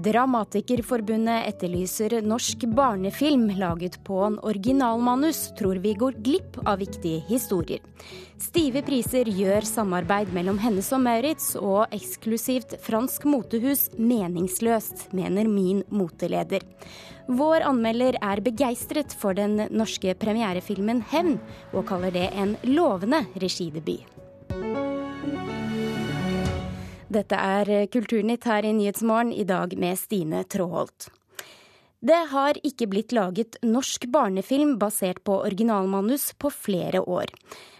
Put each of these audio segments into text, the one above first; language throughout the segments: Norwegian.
Dramatikerforbundet etterlyser norsk barnefilm laget på en originalmanus, tror vi går glipp av viktige historier. Stive priser gjør samarbeid mellom Hennes og Maurits og eksklusivt fransk motehus meningsløst, mener min moteleder. Vår anmelder er begeistret for den norske premierefilmen 'Hevn', og kaller det en lovende regidebut. Dette er Kulturnytt her i Nyhetsmorgen, i dag med Stine Tråholt. Det har ikke blitt laget norsk barnefilm basert på originalmanus på flere år.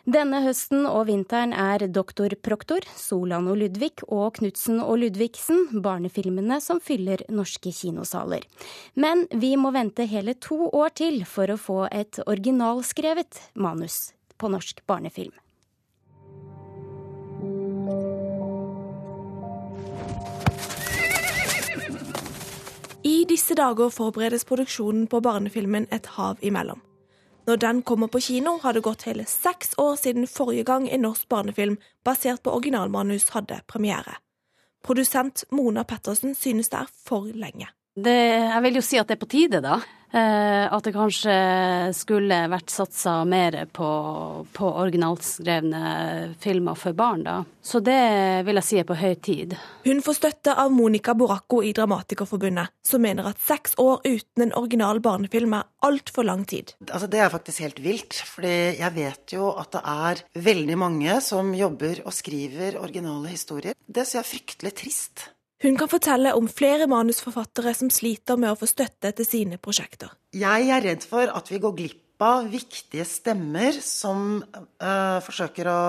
Denne høsten og vinteren er Doktor Proktor, Solan og Ludvig og Knutsen og Ludvigsen barnefilmene som fyller norske kinosaler. Men vi må vente hele to år til for å få et originalskrevet manus på norsk barnefilm. I disse dager forberedes produksjonen på barnefilmen Et hav imellom. Når den kommer på kino, har det gått hele seks år siden forrige gang en norsk barnefilm basert på originalmanus hadde premiere. Produsent Mona Pettersen synes det er for lenge. Det, jeg vil jo si at det er på tide, da. Eh, at det kanskje skulle vært satsa mer på, på originalskrevne filmer for barn, da. Så det vil jeg si er på høy tid. Hun får støtte av Monica Boracco i Dramatikerforbundet, som mener at seks år uten en original barnefilm er altfor lang tid. Altså, det er faktisk helt vilt. fordi jeg vet jo at det er veldig mange som jobber og skriver originale historier. Det syns jeg er fryktelig trist. Hun kan fortelle om flere manusforfattere som sliter med å få støtte til sine prosjekter. Jeg er redd for at vi går glipp av viktige stemmer som øh, forsøker å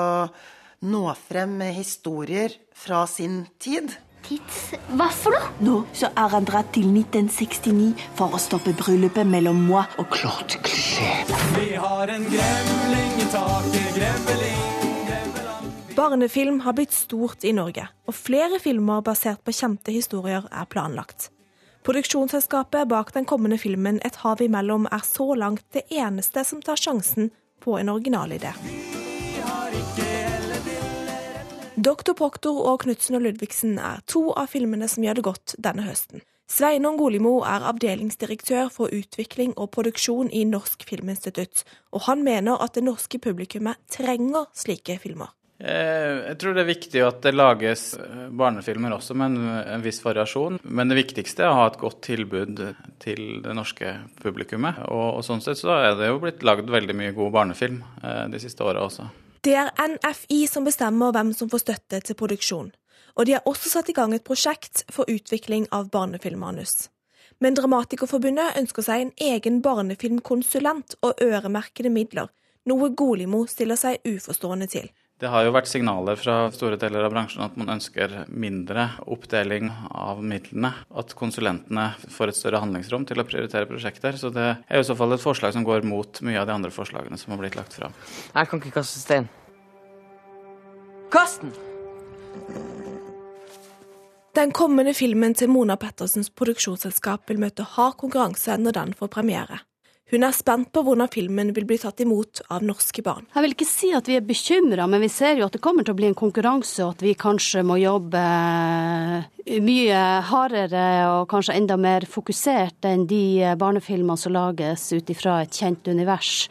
nå frem med historier fra sin tid. Tids? Hva for noe? Nå så er han dratt til 1969 for å stoppe bryllupet mellom moi og Claude Cliché. Vi har en grevling i taket, gremling. Barnefilm har blitt stort i Norge, og flere filmer basert på kjente historier er planlagt. Produksjonsselskapet bak den kommende filmen Et hav imellom er så langt det eneste som tar sjansen på en originalidé. Doktor Proktor og Knutsen og Ludvigsen er to av filmene som gjør det godt denne høsten. Sveinung Golimo er avdelingsdirektør for utvikling og produksjon i Norsk Filminstitutt, og han mener at det norske publikummet trenger slike filmer. Eh, jeg tror det er viktig at det lages eh, barnefilmer også med en, viss variasjon. Men det viktigste er å ha et godt tilbud til det norske publikummet. Og, og sånn sett så er det jo blitt lagd veldig mye god barnefilm eh, de siste åra også. Det er NFI som bestemmer hvem som får støtte til produksjon. Og de har også satt i gang et prosjekt for utvikling av barnefilmmanus. Men Dramatikerforbundet ønsker seg en egen barnefilmkonsulent og øremerkede midler, noe Golimo stiller seg uforstående til. Det har jo vært signaler fra store deler av bransjen at man ønsker mindre oppdeling av midlene. At konsulentene får et større handlingsrom til å prioritere prosjekter. Så det er jo i så fall et forslag som går mot mye av de andre forslagene som har blitt lagt fram. Jeg kan ikke kaste stein. Kast den! Den kommende filmen til Mona Pettersens produksjonsselskap vil møte hard konkurranse når den får premiere. Hun er spent på hvordan filmen vil bli tatt imot av norske barn. Jeg vil ikke si at vi er bekymra, men vi ser jo at det kommer til å bli en konkurranse, og at vi kanskje må jobbe eh, mye hardere og kanskje enda mer fokusert enn de barnefilmene som lages ut ifra et kjent univers.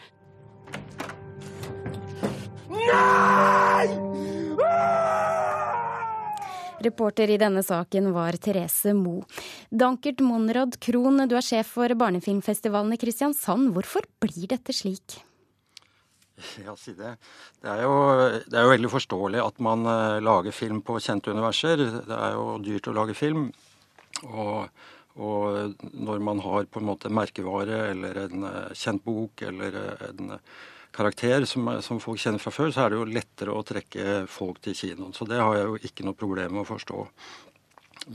Nei! Reporter i denne saken var Therese Mo. Dankert Monrad Krohn, du er sjef for barnefilmfestivalen i Kristiansand. Hvorfor blir dette slik? Ja, si det. Det er, jo, det er jo veldig forståelig at man uh, lager film på kjente universer. Det er jo dyrt å lage film. Og, og når man har på en måte merkevare eller en uh, kjent bok eller uh, en karakter som, som, folk kjenner fra før, så er det jo lettere å trekke folk til kinoen. Så det har jeg jo ikke noe problem med å forstå.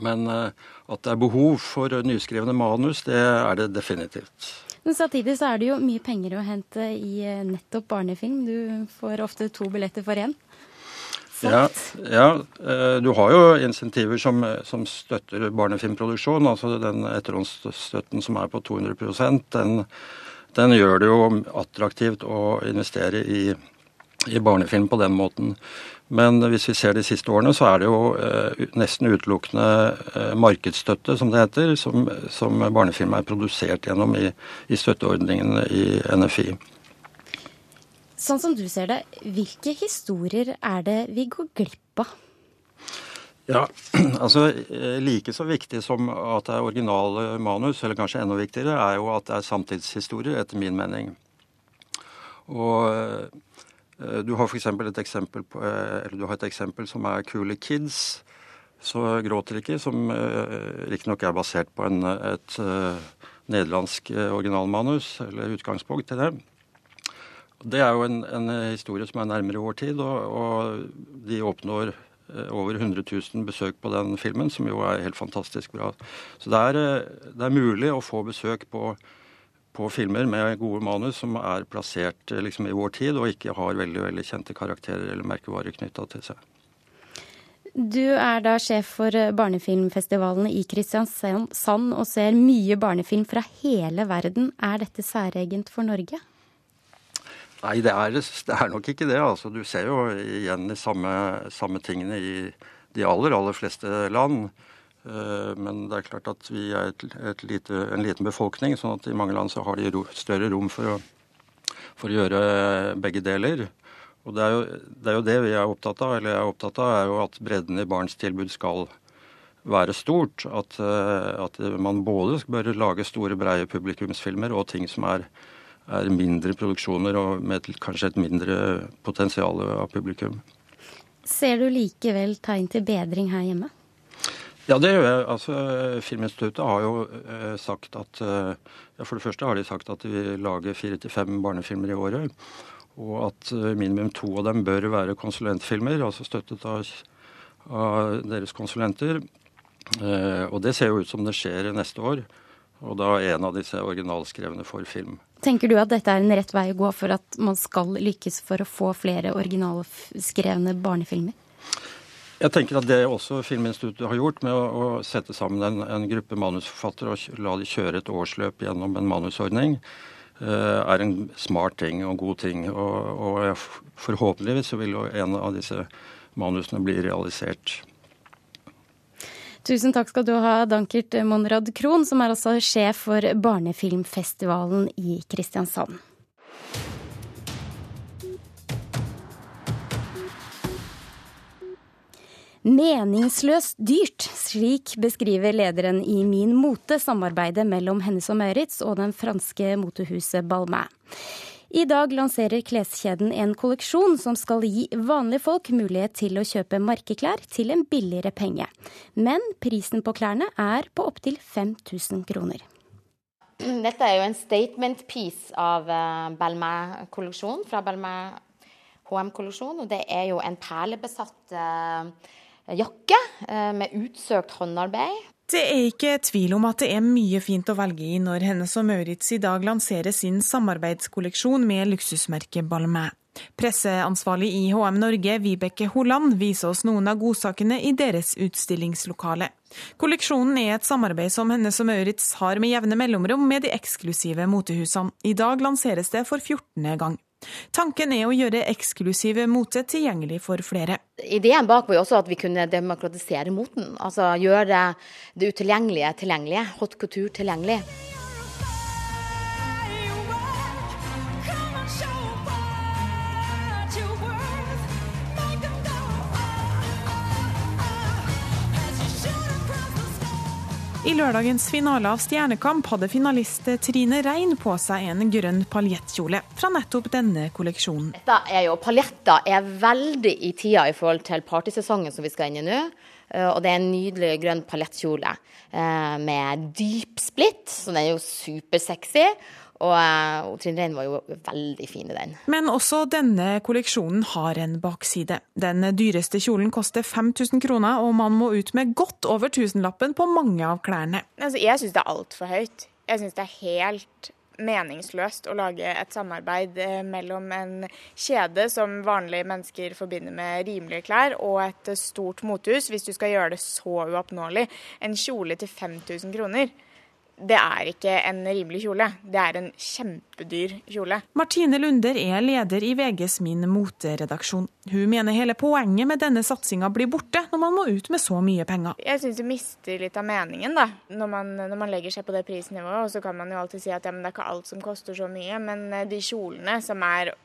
Men uh, at det er behov for nyskrevne manus, det er det definitivt. Men samtidig så er det jo mye penger å hente i eh, nettopp barnefilm. Du får ofte to billetter for én. Ja, ja, eh, du har jo insentiver som, som støtter barnefilmproduksjon. Altså den etterhåndsstøtten som er på 200% den den gjør det jo attraktivt å investere i i barnefilm på den måten. Men hvis vi ser de siste årene, så er det jo eh, nesten utelukkende eh, markedsstøtte, som det heter, som, som barnefilm er produsert gjennom i, i støtteordningene i NFI. Sånn som du ser det, hvilke historier er det vi går glipp av? Ja, altså eh, Like så viktig som at det er originale manus, eller kanskje enda viktigere, er jo at det er samtidshistorier, etter min mening. Og Eh, du har f.eks. et eksempel på, eh, eller du har et eksempel som er Kule Kids. Så gråter ikke, som riktignok er basert på en, et nederlandsk originalmanus, eller utgangspunkt til det. Det er jo en, en historie som er nærmere vår tid, og, og de oppnår over 100 000 besøk på den filmen, som jo er helt fantastisk bra. Så det er, det er mulig å få besøk på på filmer med gode manus som er plassert eh, liksom, i vår tid, og ikke har veldig, veldig kjente karakterer eller merkevarer knytta til seg. Du er da sjef for eh, barnefilmfestivalene i Kristiansand og ser mye barnefilm fra hele verden. Er dette særegent for Norge? Nei, det er, det er nok ikke det. Altså, du ser jo igjen de samme, samme tingene i de aller, aller fleste land. Eh, men det er klart at vi er et, et lite, en liten befolkning, sånn at i mange land så har de større rom for å, for å, gjøre begge deler. Og det er, jo, det er, jo, det vi er opptatt av, eller jeg er opptatt av, er jo at bredden i barns tilbud skal være stort. At, eh, at man både bør lage store, breie publikumsfilmer og ting som er, er mindre produksjoner og med kanskje et mindre potensial av publikum. Ser du likevel tegn til bedring her hjemme? Ja, det gjør jeg. Altså, Filminstituttet har jo eh, sagt at eh, For det første har de sagt at de vil lage fire til fem barnefilmer i året. Og at eh, minimum to av dem bør være konsulentfilmer, altså støttet av, av deres konsulenter. Eh, og det ser jo ut som det skjer neste år. Og da er en av disse originalskrevne for film. Tenker du at dette er en rett vei å gå for at man skal lykkes for å få flere originalskrevne barnefilmer? Jeg tenker at det også Filminstituttet har gjort med å, å sette sammen en, en, gruppe manusforfattere og la de kjøre et årsløp gjennom en manusordning, uh, er en smart ting og god ting. Og, og forhåpentligvis så vil jo en av disse manusene bli realisert. Tusen takk skal du ha, Dankert Monrad Krohn, som er altså sjef for Barnefilmfestivalen i Kristiansand. Meningsløst dyrt, slik beskriver lederen i Min Mote samarbeidet mellom Hennes og Maurits og den franske motehuset Balmain. I dag lanserer kleskjeden en kolleksjon som skal gi vanlige folk mulighet til å kjøpe markeklær til en billigere penge. Men prisen på klærne er på opptil 5000 kroner. Dette er jo en statement piece av eh, Balmain-kolleksjonen, fra Balmain HM-kolleksjon. Og det er jo en perlebesatt uh, jakke eh, med utsøkt håndarbeid. Det er ikke tvil om at det er mye fint å velge i når Hennes og Maurits i dag lanserer sin samarbeidskolleksjon med luksusmerket Balmain. Presseansvarlig i HM Norge, Vibeke Holland, viser oss noen av godsakene i deres utstillingslokale. Kolleksjonen er et samarbeid som Hennes og Maurits har med jevne mellomrom med de eksklusive motehusene. I dag lanseres det for 14. gang. Tanken er å gjøre eksklusive mote tilgjengelig for flere. Ideen bak var jo også at vi kunne demokratisere moten. Altså gjøre det utilgjengelige tilgjengelig. Hot couture tilgjengelig. I lørdagens finale av Stjernekamp hadde finalist Trine Rein på seg en grønn paljettkjole fra nettopp denne kolleksjonen. Dette er jo, Paljetter er veldig i tida i forhold til partysesongen som vi skal inn i nå. Eh, og det er en nydelig grønn paljettkjole eh, med dyp splitt, så den er jo supersexy. Og, eh, og Trine Rein var jo veldig fin i den. Men også denne kolleksjonen har en bakside. Den dyreste kjolen koster 5000 kroner, og man må ut med godt over tusenlappen på mange av klærne. Altså, jeg syns det er altfor høyt. Jeg syns det er helt meningsløst å lage et samarbeid eh, mellom en kjede som vanlige mennesker forbinder med rimelige klær, og et stort mothus, hvis du skal gjøre det så uoppnåelig. En kjole til 5000 kroner det er ikke en rimelig kjole. Det er en kjempedyr kjole. Martine Lunder er leder i VGs Min moteredaksjon. Hun mener hele poenget med denne satsinga blir borte når man må ut med så mye penger. Jeg syns du mister litt av meningen da, når man, når man, legger seg på det prisnivået. Og så kan man jo alltid si at ja, det er ikke alt som koster så mye, men eh, de kjolene som er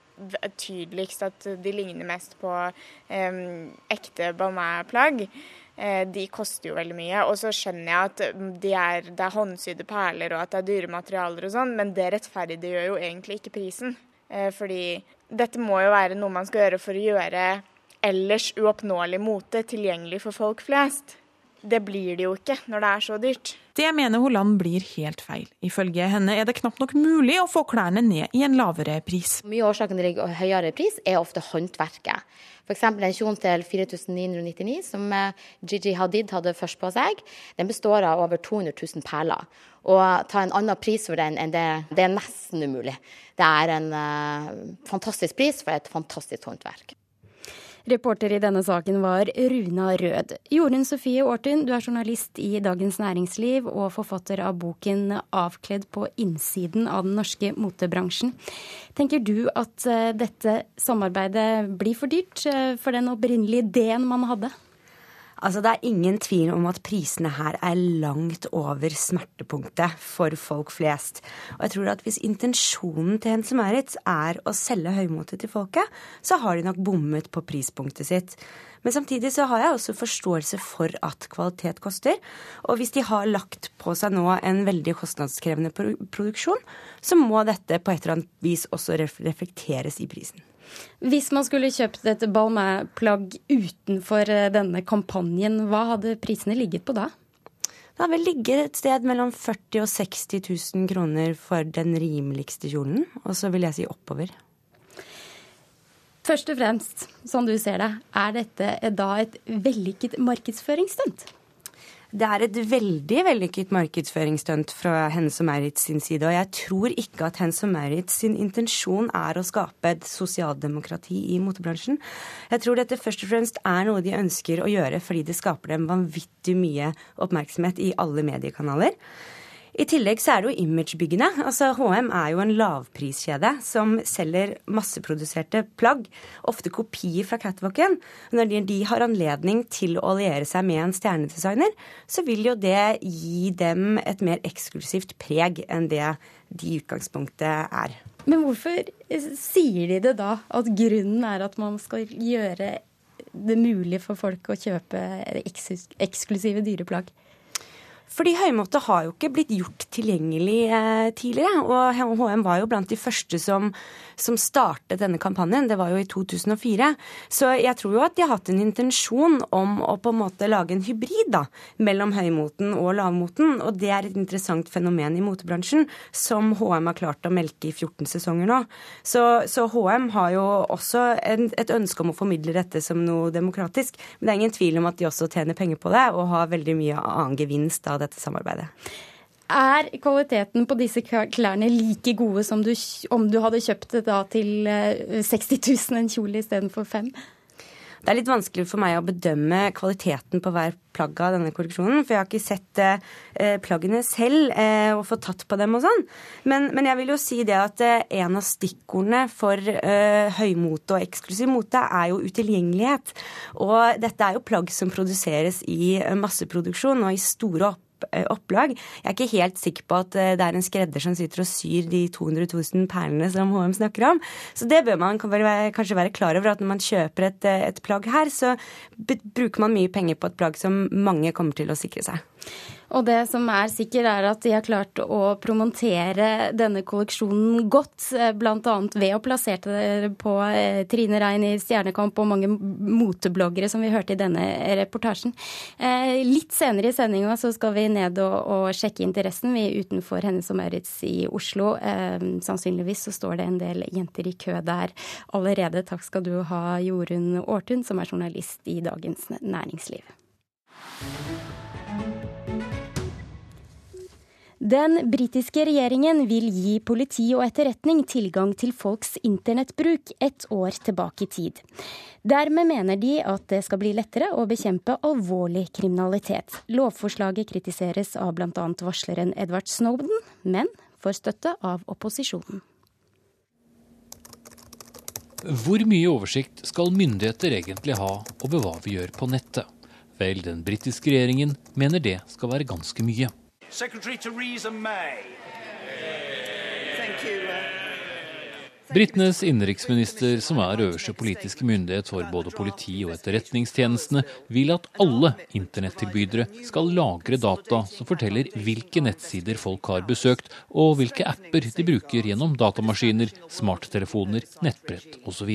tydeligst at de ligner mest på um, ekte balmain-plagg, Eh, de koster jo veldig mye. Og så skjønner jeg at de er, det er håndsydde perler og at det er dyre materialer og sånn, men det rettferdiggjør jo egentlig ikke prisen. Eh, fordi dette må jo være noe man skal gjøre for å gjøre ellers uoppnåelig mote tilgjengelig for folk flest. Det blir det jo ikke når det er så dyrt. Det mener Holland blir helt feil. Ifølge henne er det knapt nok mulig å få klærne ned i en lavere pris. Mye av årsaken til høyere pris er ofte håndverket. F.eks. en kjole til 4999 som eh, Gigi Hadid hadde først på seg. Den består av over 200 000 perler. Å ta en annen pris for den enn det, det er nesten umulig. Det er en uh, fantastisk pris for et fantastisk håndverk. Reporter i denne saken var Runa Rød. Jorunn Sofie Aartun, du er journalist i Dagens Næringsliv og forfatter av boken 'Avkledd på innsiden av den norske motebransjen'. Tenker du at eh, dette samarbeidet blir for dyrt eh, for den opprinnelige ideen man hadde? Altså, det er ingen tvil om at prisene her er langt over smertepunktet for folk flest. Og jeg tror at hvis intensjonen til Hense Maurits er å selge høymotet til folket, så har de nok bommet på prispunktet sitt. Men samtidig så har jeg også forståelse for at kvalitet koster. Og hvis de har lagt på seg nå en veldig kostnadskrevende produksjon, så må dette på et eller annet vis også reflekteres i prisen. Hvis man skulle kjøpt et Balmain-plagg utenfor eh, denne kampanjen, hva hadde prisene ligget på da? Det hadde vel ligget et sted mellom 40 000 og 60 000 kroner for den rimeligste kjolen. Og så vil jeg si oppover. Først og fremst, sånn du ser det, er dette da et vellykket markedsføringsstunt? Det er et veldig vellykket markedsføringsstunt fra Hennes og Maurits sin side. Og jeg tror ikke at Hennes og Maurits sin intensjon er å skape et sosialdemokrati i motebransjen. Jeg tror dette først og fremst er noe de ønsker å gjøre fordi det skaper dem vanvittig mye oppmerksomhet i alle mediekanaler. I tillegg så er det jo imagebyggende. Altså HM er jo en lavpriskjede som selger masseproduserte plagg, ofte kopier fra catwalken. Når de har anledning til å alliere seg med en stjernedesigner, så vil jo det gi dem et mer eksklusivt preg enn det de i utgangspunktet er. Men hvorfor sier de det da? At grunnen er at man skal gjøre det mulig for folk å kjøpe eksklusive dyreplagg? Fordi høymåte har jo ikke blitt gjort tilgjengelig eh, tidligere. Og HM var jo blant de første som, som, startet denne kampanjen. Det var jo i 2004. Så jeg tror jo at de har hatt en intensjon om å på en måte lage en hybrid da, mellom høymoten og lavmoten. Og det er et interessant fenomen i motebransjen som HM har klart å melke i 14 sesonger nå. Så, så HM har jo også en, et ønske om å formidle dette som noe demokratisk. Men det er ingen tvil om at de også tjener penger på det og har veldig mye annen gevinst av dette samarbeidet. Er kvaliteten på disse klærne like gode som du, om du hadde kjøpt det da til 60 eh, 000 en kjole istedenfor fem? Det er litt vanskelig for meg å bedømme kvaliteten på hver plagg av denne kolleksjonen, for jeg har ikke sett eh, plaggene selv eh, og fått tatt på dem og sånn. Men, men, jeg vil jo si det at eh, en av stikkordene for eh, høymote og eksklusiv mote er jo utilgjengelighet. Og dette er jo plagg som produseres i eh, masseproduksjon og i store opp Eh, opplag. Jeg er ikke helt sikker på at eh, det er en skredder som sitter og syr de 200 000 perlene som HM snakker om. Så det bør man kanskje være klar over, at når man kjøper et, eh, et plagg her, så bruker man mye penger på et plagg som mange kommer til å sikre seg. Og det som er sikkert, er at de har klart å promontere denne kolleksjonen godt, eh, bl.a. ved å plassere det på eh, Trine Rein i Stjernekamp og mange motebloggere som vi hørte i denne reportasjen. Eh, litt senere i sendinga så skal vi ned og, og sjekke interessen. Vi er utenfor Hennes og Maurits i Oslo. Sannsynligvis så står det en del jenter i kø der allerede. Takk skal du ha, Jorunn Aartun, som er journalist i Dagens Næringsliv. Den britiske regjeringen vil gi politi og etterretning tilgang til folks internettbruk et år tilbake i tid. Dermed mener de at det skal bli lettere å bekjempe alvorlig kriminalitet. Lovforslaget kritiseres av bl.a. varsleren Edward Snowden, men får støtte av opposisjonen. Hvor mye oversikt skal myndigheter egentlig ha over hva vi gjør på nettet? Vel, den britiske regjeringen mener det skal være ganske mye. Secretary Theresa May. Britenes innenriksminister, som er øverste politiske myndighet for både politi og etterretningstjenestene, vil at alle internettilbydere skal lagre data som forteller hvilke nettsider folk har besøkt, og hvilke apper de bruker gjennom datamaskiner, smarttelefoner, nettbrett osv.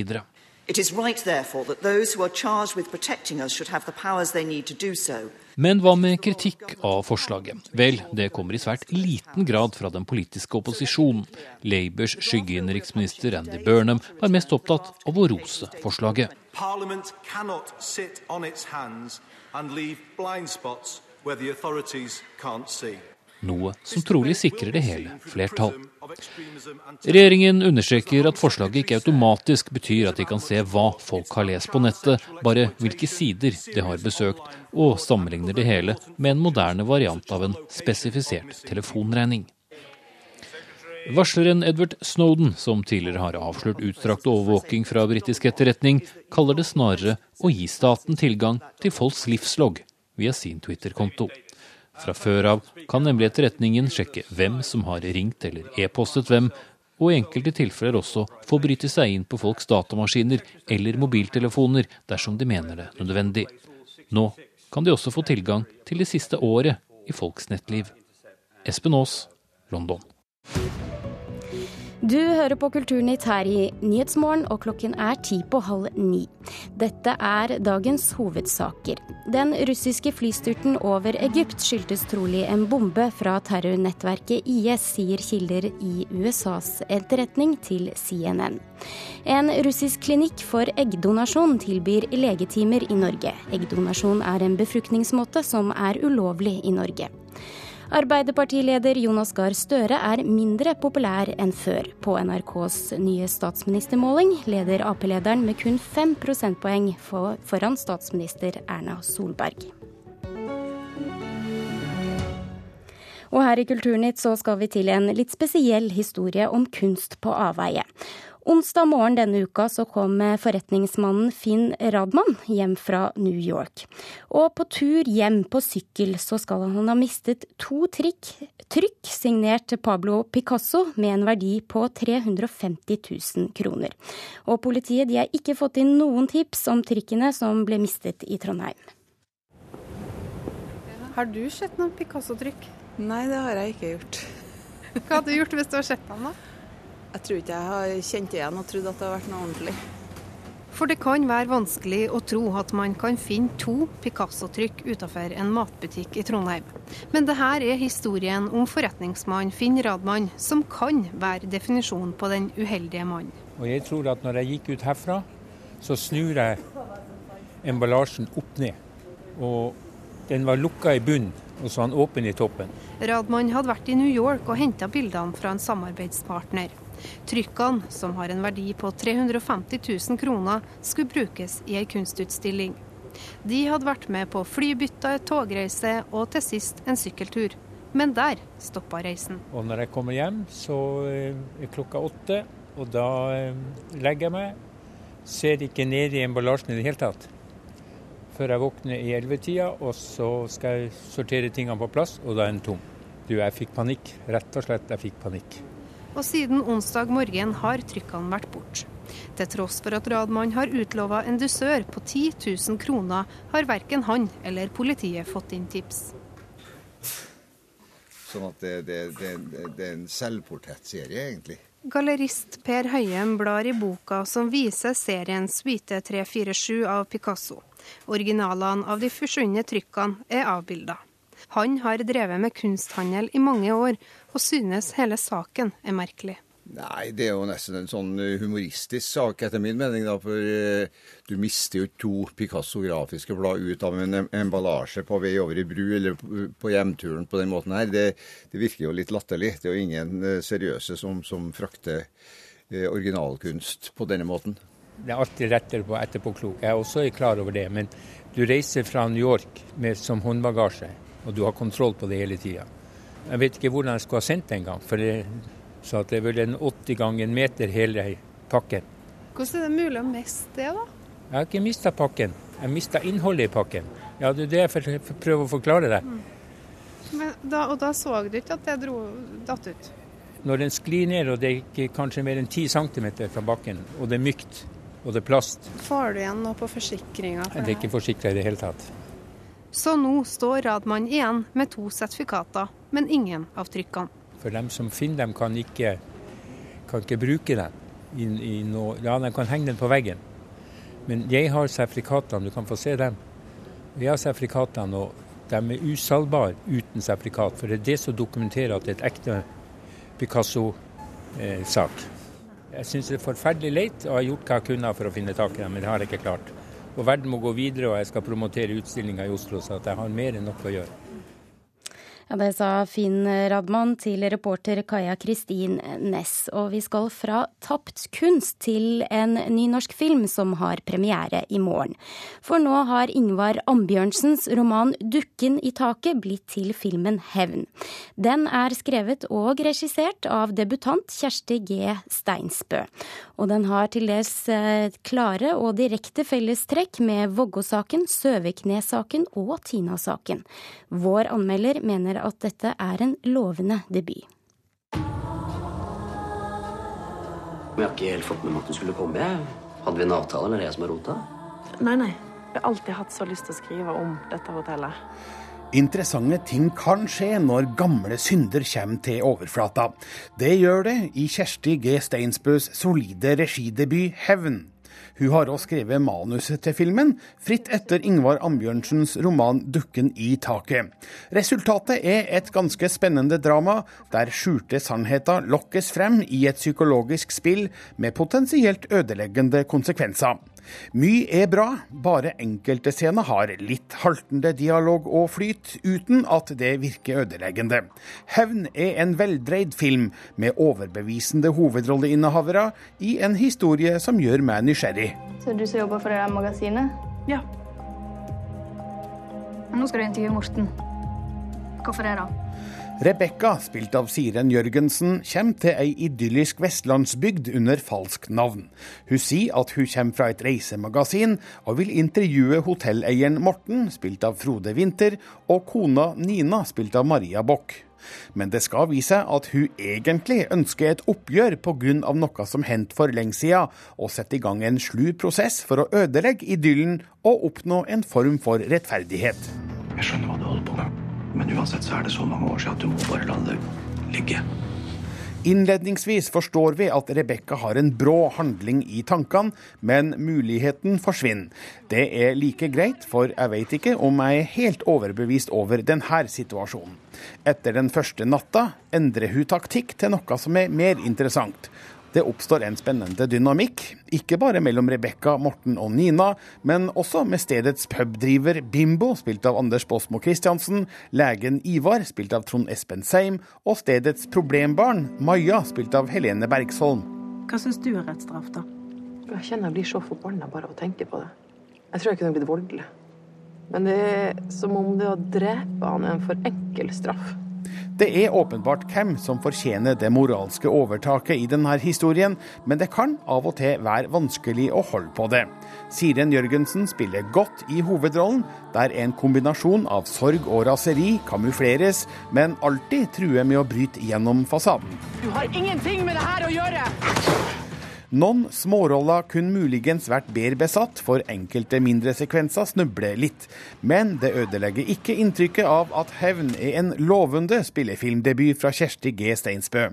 It is right, therefore, that those who are charged with protecting us should have the powers they need to do so. Men hva med kritikk av forslaget? Vel, det kommer i svært liten grad fra den politiske opposisjonen. Labours skyggeinnenriksminister Andy Burnham var mest opptatt av å rose forslaget. Parliament cannot sit on its hands and leave blind spots where the authorities can't see noe som trolig sikrer det hele flertall. Regjeringen understreker at forslaget ikke automatisk betyr at de kan se hva folk har lest på nettet, bare hvilke sider de har besøkt, og sammenligner det hele med en moderne variant av en spesifisert telefonregning. Varsleren Edward Snowden, som tidligere har avslørt utstrakt overvåking fra britisk etterretning, kaller det snarere å gi staten tilgang til folks livslogg via sin Twitter-konto. Fra før av kan nemlig etterretningen sjekke hvem som har ringt eller e-postet hvem, og i enkelte tilfeller også få bryte seg inn på folks datamaskiner eller mobiltelefoner dersom de mener det nødvendig. Nå kan de også få tilgang til det siste året i folks nettliv. Espen Aas, London. Du hører på Kulturnytt her i Nyhetsmorgen, og klokken er ti på halv ni. Dette er dagens hovedsaker. Den russiske flystyrten over Egypt skyldtes trolig en bombe fra terrornettverket IS, sier kilder i USAs etterretning til CNN. En russisk klinikk for eggdonasjon tilbyr legetimer i Norge. Eggdonasjon er en befruktningsmåte som er ulovlig i Norge. Arbeiderpartileder Jonas Gahr Støre er mindre populær enn før. På NRKs nye statsministermåling leder Ap-lederen med kun fem prosentpoeng foran statsminister Erna Solberg. Og her i Kulturnytt så skal vi til en litt spesiell historie om kunst på avveie. Onsdag morgen denne uka så kom forretningsmannen Finn Radman hjem fra New York. Og på tur hjem på sykkel så skal han ha mistet to trikk, trykk signert Pablo Picasso med en verdi på 350 000 kroner. Og politiet de har ikke fått inn noen tips om trikkene som ble mistet i Trondheim. Har du sett noen Picasso-trykk? Nei, det har jeg ikke gjort. Hva hadde du gjort hvis du hadde sett ham, da? Jeg tror ikke jeg har kjent igjen og trodd at det har vært noe ordentlig. For det kan være vanskelig å tro at man kan finne to Picasso-trykk utenfor en matbutikk i Trondheim. Men det her er historien om forretningsmann Finn Radmann, som kan være definisjonen på den uheldige mannen. Og jeg tror at når jeg gikk ut herfra, så snur jeg emballasjen opp ned. Og den var lukka i bunnen, og så var den åpen i toppen. Radmann hadde vært i New York og henta bildene fra en samarbeidspartner. Trykkene, som har en verdi på 350 000 kroner, skulle brukes i ei kunstutstilling. De hadde vært med på flybytte, togreise og til sist en sykkeltur. Men der stoppa reisen. Og når jeg kommer hjem, så eh, er klokka åtte, og da eh, legger jeg meg. Ser ikke ned i emballasjen i det hele tatt. Før jeg våkner i ellevetida, og så skal jeg sortere tingene på plass, og da er den tom. Du, jeg fikk panikk. Rett og slett, jeg fikk panikk og siden onsdag morgen har trykkene vært borte. Til tross for at Radmann har utlova en dusør på 10 000 kroner, har verken han eller politiet fått inn tips. Sånn at det, det, det, det er en selvportrettserie, egentlig. Gallerist Per Høyem blar i boka som viser serien Suite 347 av Picasso. Originalene av de forsvunne trykkene er avbilda. Han har drevet med kunsthandel i mange år, og synes hele saken er merkelig. Nei, det er jo nesten en sånn humoristisk sak, etter min mening. da, For eh, du mister jo to Picasso-grafiske blad ut av en emballasje på vei over i bru eller på hjemturen på den måten her. Det, det virker jo litt latterlig. Det er jo ingen eh, seriøse som, som frakter eh, originalkunst på denne måten. Det er alltid rettere på etterpåklok. Jeg er også klar over det. Men du reiser fra New York med, som håndbagasje, og du har kontroll på det hele tida. Jeg vet ikke hvordan jeg skulle ha sendt det engang. For det, så det er vel en 80 ganger en meter hele pakken. Hvordan er det mulig å miste det, da? Jeg har ikke mista pakken. Jeg mista innholdet i pakken. Ja, Det er det jeg prøver å forklare deg. Mm. Da, og da så du ikke at det dro datt ut? Når den sklir ned og det er ikke kanskje mer enn 10 cm fra bakken, og det er mykt og det er plast Får du igjen noe på forsikringa? For det er ikke forsikra i det hele tatt. Så nå står Radmann igjen med to sertifikater, men ingen av trykkene. For dem som finner dem, kan ikke, kan ikke bruke dem. I, i noe, ja, de kan henge den på veggen. Men jeg har sertifikatene, du kan få se dem. Jeg har sertifikatene, og de er usalgbare uten sertifikat. For det er det som dokumenterer at det er et ekte Picasso-sak. jeg syns det er forferdelig leit, og har gjort hva jeg kunne for å finne tak i dem, men det har jeg ikke klart. Og verden må gå videre, og jeg skal promotere utstillinga i Oslo, så jeg har mer enn nok å gjøre. Ja, Det sa Finn Radman til reporter Kaja Kristin Næss. Og vi skal fra tapt kunst til en ny norsk film som har premiere i morgen. For nå har Ingvar Ambjørnsens roman 'Dukken i taket' blitt til filmen 'Hevn'. Den er skrevet og regissert av debutant Kjersti G. Steinsbø. Og den har til dels eh, klare og direkte fellestrekk med Vågå-saken, Søviknes-saken og Tina-saken. Vår anmelder mener mener at dette er en lovende debut. Jeg har ikke helt fått med meg at du skulle komme. Hadde vi en avtale, eller er det jeg som har rota? Nei, nei. Jeg har alltid hatt så lyst til å skrive om dette hotellet. Interessante ting kan skje når gamle synder kommer til overflata. Det gjør det i Kjersti G. Steinsbøs solide regidebut 'Hevn'. Hun har også skrevet manuset til filmen, fritt etter Ingvar Ambjørnsens roman 'Dukken i taket'. Resultatet er et ganske spennende drama, der skjulte sannheter lokkes frem i et psykologisk spill med potensielt ødeleggende konsekvenser. Mye er bra, bare enkelte scener har litt haltende dialog og flyt, uten at det virker ødeleggende. 'Hevn' er en veldreid film med overbevisende hovedrolleinnehavere i en historie som gjør meg nysgjerrig. Så du som jobber for det der magasinet? Ja. Men nå skal du intervjue Morten. Hvorfor det, da? Rebekka, spilt av Siren Jørgensen, kommer til ei idyllisk vestlandsbygd under falskt navn. Hun sier at hun kommer fra et reisemagasin, og vil intervjue hotelleieren Morten, spilt av Frode Winther, og kona Nina, spilt av Maria Bock. Men det skal vise seg at hun egentlig ønsker et oppgjør pga. noe som hendte for lenge siden, og setter i gang en slu prosess for å ødelegge idyllen og oppnå en form for rettferdighet. Jeg skjønner hva du holder på med. Men uansett så er det så mange år siden at du må bare la det ligge. Innledningsvis forstår vi at Rebekka har en brå handling i tankene, men muligheten forsvinner. Det er like greit, for jeg vet ikke om jeg er helt overbevist over denne situasjonen. Etter den første natta endrer hun taktikk til noe som er mer interessant. Det oppstår en spennende dynamikk, ikke bare mellom Rebekka, Morten og Nina, men også med stedets pubdriver Bimbo, spilt av Anders Båsmo Christiansen, legen Ivar, spilt av Trond Espen Seim, og stedets problembarn Maja, spilt av Helene Bergsholm. Hva syns du er rett straff, da? Jeg kjenner jeg blir så forbanna bare av å tenke på det. Jeg tror jeg kunne blitt voldelig. Men det er som om det å drepe han er en for enkel straff. Det er åpenbart hvem som fortjener det moralske overtaket i denne historien, men det kan av og til være vanskelig å holde på det. Siren Jørgensen spiller godt i hovedrollen, der en kombinasjon av sorg og raseri kamufleres, men alltid truer med å bryte gjennom fasaden. Du har ingenting med det her å gjøre! Noen småroller kunne muligens vært bedre besatt, for enkelte mindre sekvenser snubler litt. Men det ødelegger ikke inntrykket av at 'Hevn' er en lovende spillefilmdebut fra Kjersti G. Steinsbø.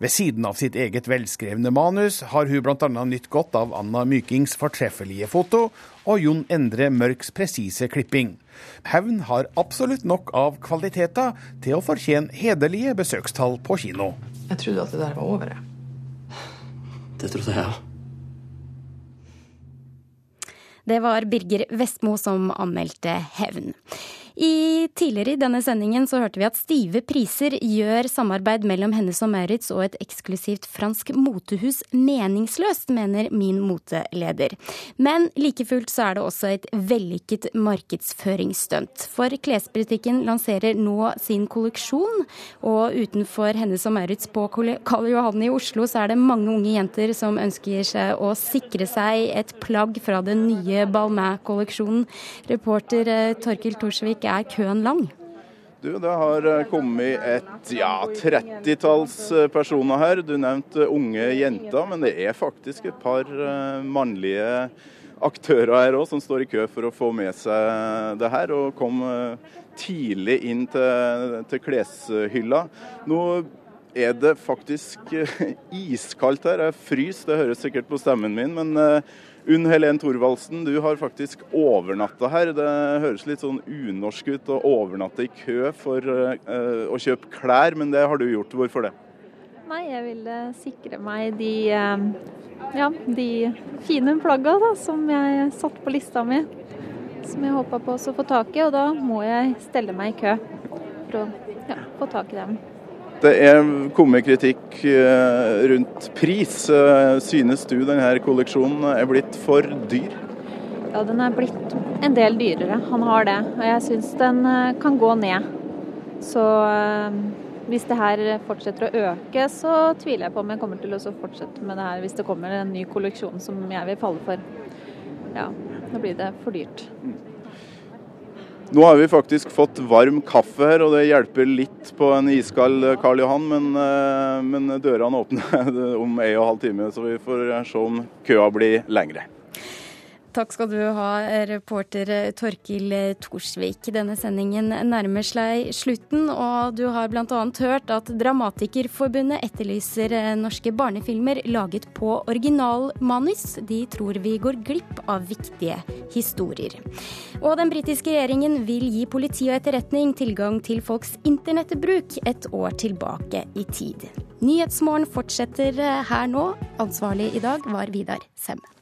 Ved siden av sitt eget velskrevne manus har hun bl.a. nytt godt av Anna Mykings fortreffelige foto og Jon Endre Mørks presise klipping. 'Hevn' har absolutt nok av kvaliteter til å fortjene hederlige besøkstall på kino. Jeg trodde at det der var over. Det trodde jeg òg. Det var Birger Vestmo som anmeldte hevn. I Tidligere i denne sendingen så hørte vi at stive priser gjør samarbeid mellom Hennes og Maurits og et eksklusivt fransk motehus meningsløst, mener min moteleder. Men like fullt så er det også et vellykket markedsføringsstunt. For klesbutikken lanserer nå sin kolleksjon, og utenfor Hennes og Maurits på Karl Johan i Oslo så er det mange unge jenter som ønsker seg å sikre seg et plagg fra den nye Balmain-kolleksjonen. Reporter eh, Torkil Torsvik, er køen lang? Du, Det har eh, kommet et ja, 30-talls eh, personer her. Du nevnte unge jenter, men det er faktisk et par eh, mannlige aktører her òg som står i kø for å få med seg det her, og kom tidlig inn til, til kleshylla. Nå er det faktisk iskaldt her. Jeg fryser, det høres sikkert på stemmen min, men Unn Helen Thorvaldsen, du har faktisk overnatta her. Det høres litt sånn unorsk ut å overnatte i kø for uh, å kjøpe klær, men det har du gjort. Hvorfor det? Nei, jeg ville sikre meg de, uh, ja, de fine plagga som jeg satte på lista mi. Som jeg håpa på å få tak i, og da må jeg stelle meg i kø for å ja, få tak i dem. Det er kommet kritikk eh, rundt pris. Eh, synes du denne kolleksjonen er blitt for dyr? Ja, den er blitt en del dyrere. Han har det. Og jeg syns den eh, kan gå ned. Så hvis det her fortsetter å øke, så tviler jeg på om jeg kommer til å fortsette med det her hvis det kommer en ny kolleksjon som jeg vil falle for. Ja, da blir det for dyrt. Nå har vi faktisk fått varm kaffe her, og det hjelper litt på en iskald Karl Johan. Men, eh, men dørene åpner om en og en halv time, så vi får se om køa blir lengre. Takk skal du ha, reporter Torkil Torsvik. Denne sendingen nærmer seg slutten, og du har bl.a. hørt at Dramatikerforbundet etterlyser norske barnefilmer laget på originalmanus. De tror vi går glipp av viktige historier. Og den britiske regjeringen vil gi politi og etterretning tilgang til folks internettbruk et år tilbake i tid. Nyhetsmorgen fortsetter her nå. Ansvarlig i dag var Vidar Semme.